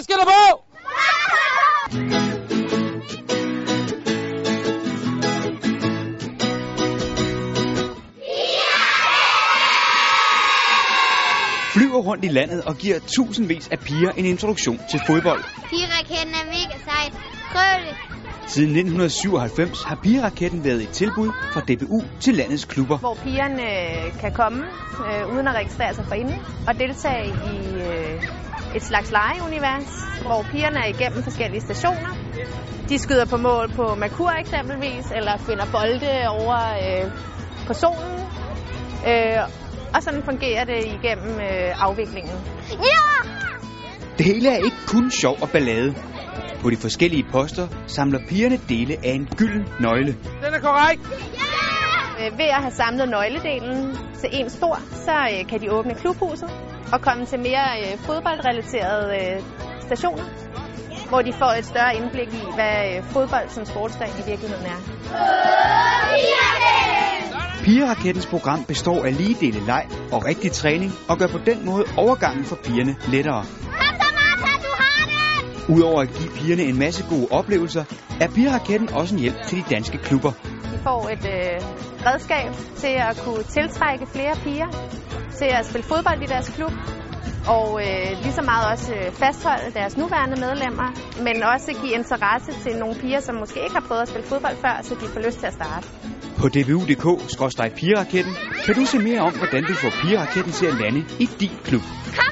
Hvad skal der på? Flyver rundt i landet og giver tusindvis af piger en introduktion til fodbold. Piraketten er mega sejt. Prøv det. Siden 1997 har pigeraketten været et tilbud fra DBU til landets klubber. hvor pigerne øh, kan komme øh, uden at registrere sig for inden og deltage i øh, et slags legeunivers, hvor pigerne er igennem forskellige stationer. De skyder på mål på Merkur eksempelvis, eller finder bolde over øh, på solen. Øh, og sådan fungerer det igennem øh, afviklingen. Ja! Det hele er ikke kun sjov og ballade. På de forskellige poster samler pigerne dele af en gylden nøgle. Den er korrekt. Øh, ved at have samlet nøgledelen til en stor, så øh, kan de åbne klubhuset og komme til mere øh, fodboldrelaterede stationer, hvor de får et større indblik i, hvad fodbold som sportsgren i virkeligheden er. Pigerakettens program består af lige dele leg og rigtig træning og gør på den måde overgangen for pigerne lettere. Udover at give pigerne en masse gode oplevelser, er pigeraketten også en hjælp til de danske klubber. De får et øh, redskab til at kunne tiltrække flere piger til at spille fodbold i deres klub, og øh, lige så meget også øh, fastholde deres nuværende medlemmer, men også give interesse til nogle piger, som måske ikke har prøvet at spille fodbold før, så de får lyst til at starte. På dbu.dk-pigeraketten kan du se mere om, hvordan du får pigeraketten til at lande i din klub. Kom